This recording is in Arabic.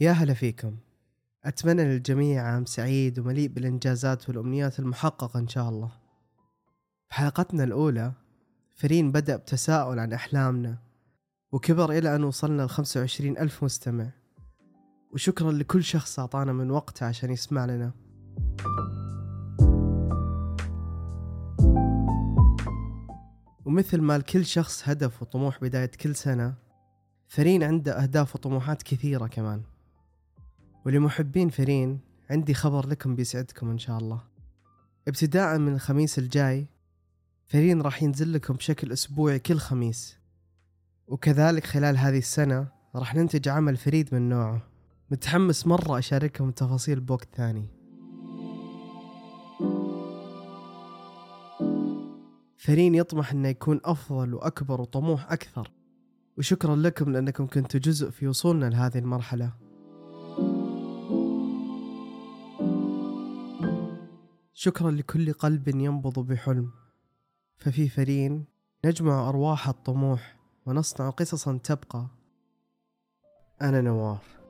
يا هلا فيكم. أتمنى للجميع عام سعيد ومليء بالإنجازات والأمنيات المحققة إن شاء الله. في حلقتنا الأولى فرين بدأ بتساؤل عن أحلامنا وكبر إلى أن وصلنا ل 25 ألف مستمع. وشكرا لكل شخص أعطانا من وقته عشان يسمع لنا. ومثل ما لكل شخص هدف وطموح بداية كل سنة فرين عنده أهداف وطموحات كثيرة كمان. ولمحبين فرين عندي خبر لكم بيسعدكم إن شاء الله. ابتداء من الخميس الجاي فرين راح ينزل لكم بشكل أسبوعي كل خميس. وكذلك خلال هذه السنة راح ننتج عمل فريد من نوعه. متحمس مرة أشارككم تفاصيل بوقت ثاني. فرين يطمح إنه يكون أفضل وأكبر وطموح أكثر. وشكرا لكم لأنكم كنتوا جزء في وصولنا لهذه المرحلة. شكرا لكل قلب ينبض بحلم. ففي فرين نجمع أرواح الطموح ونصنع قصصا تبقى. أنا نواف.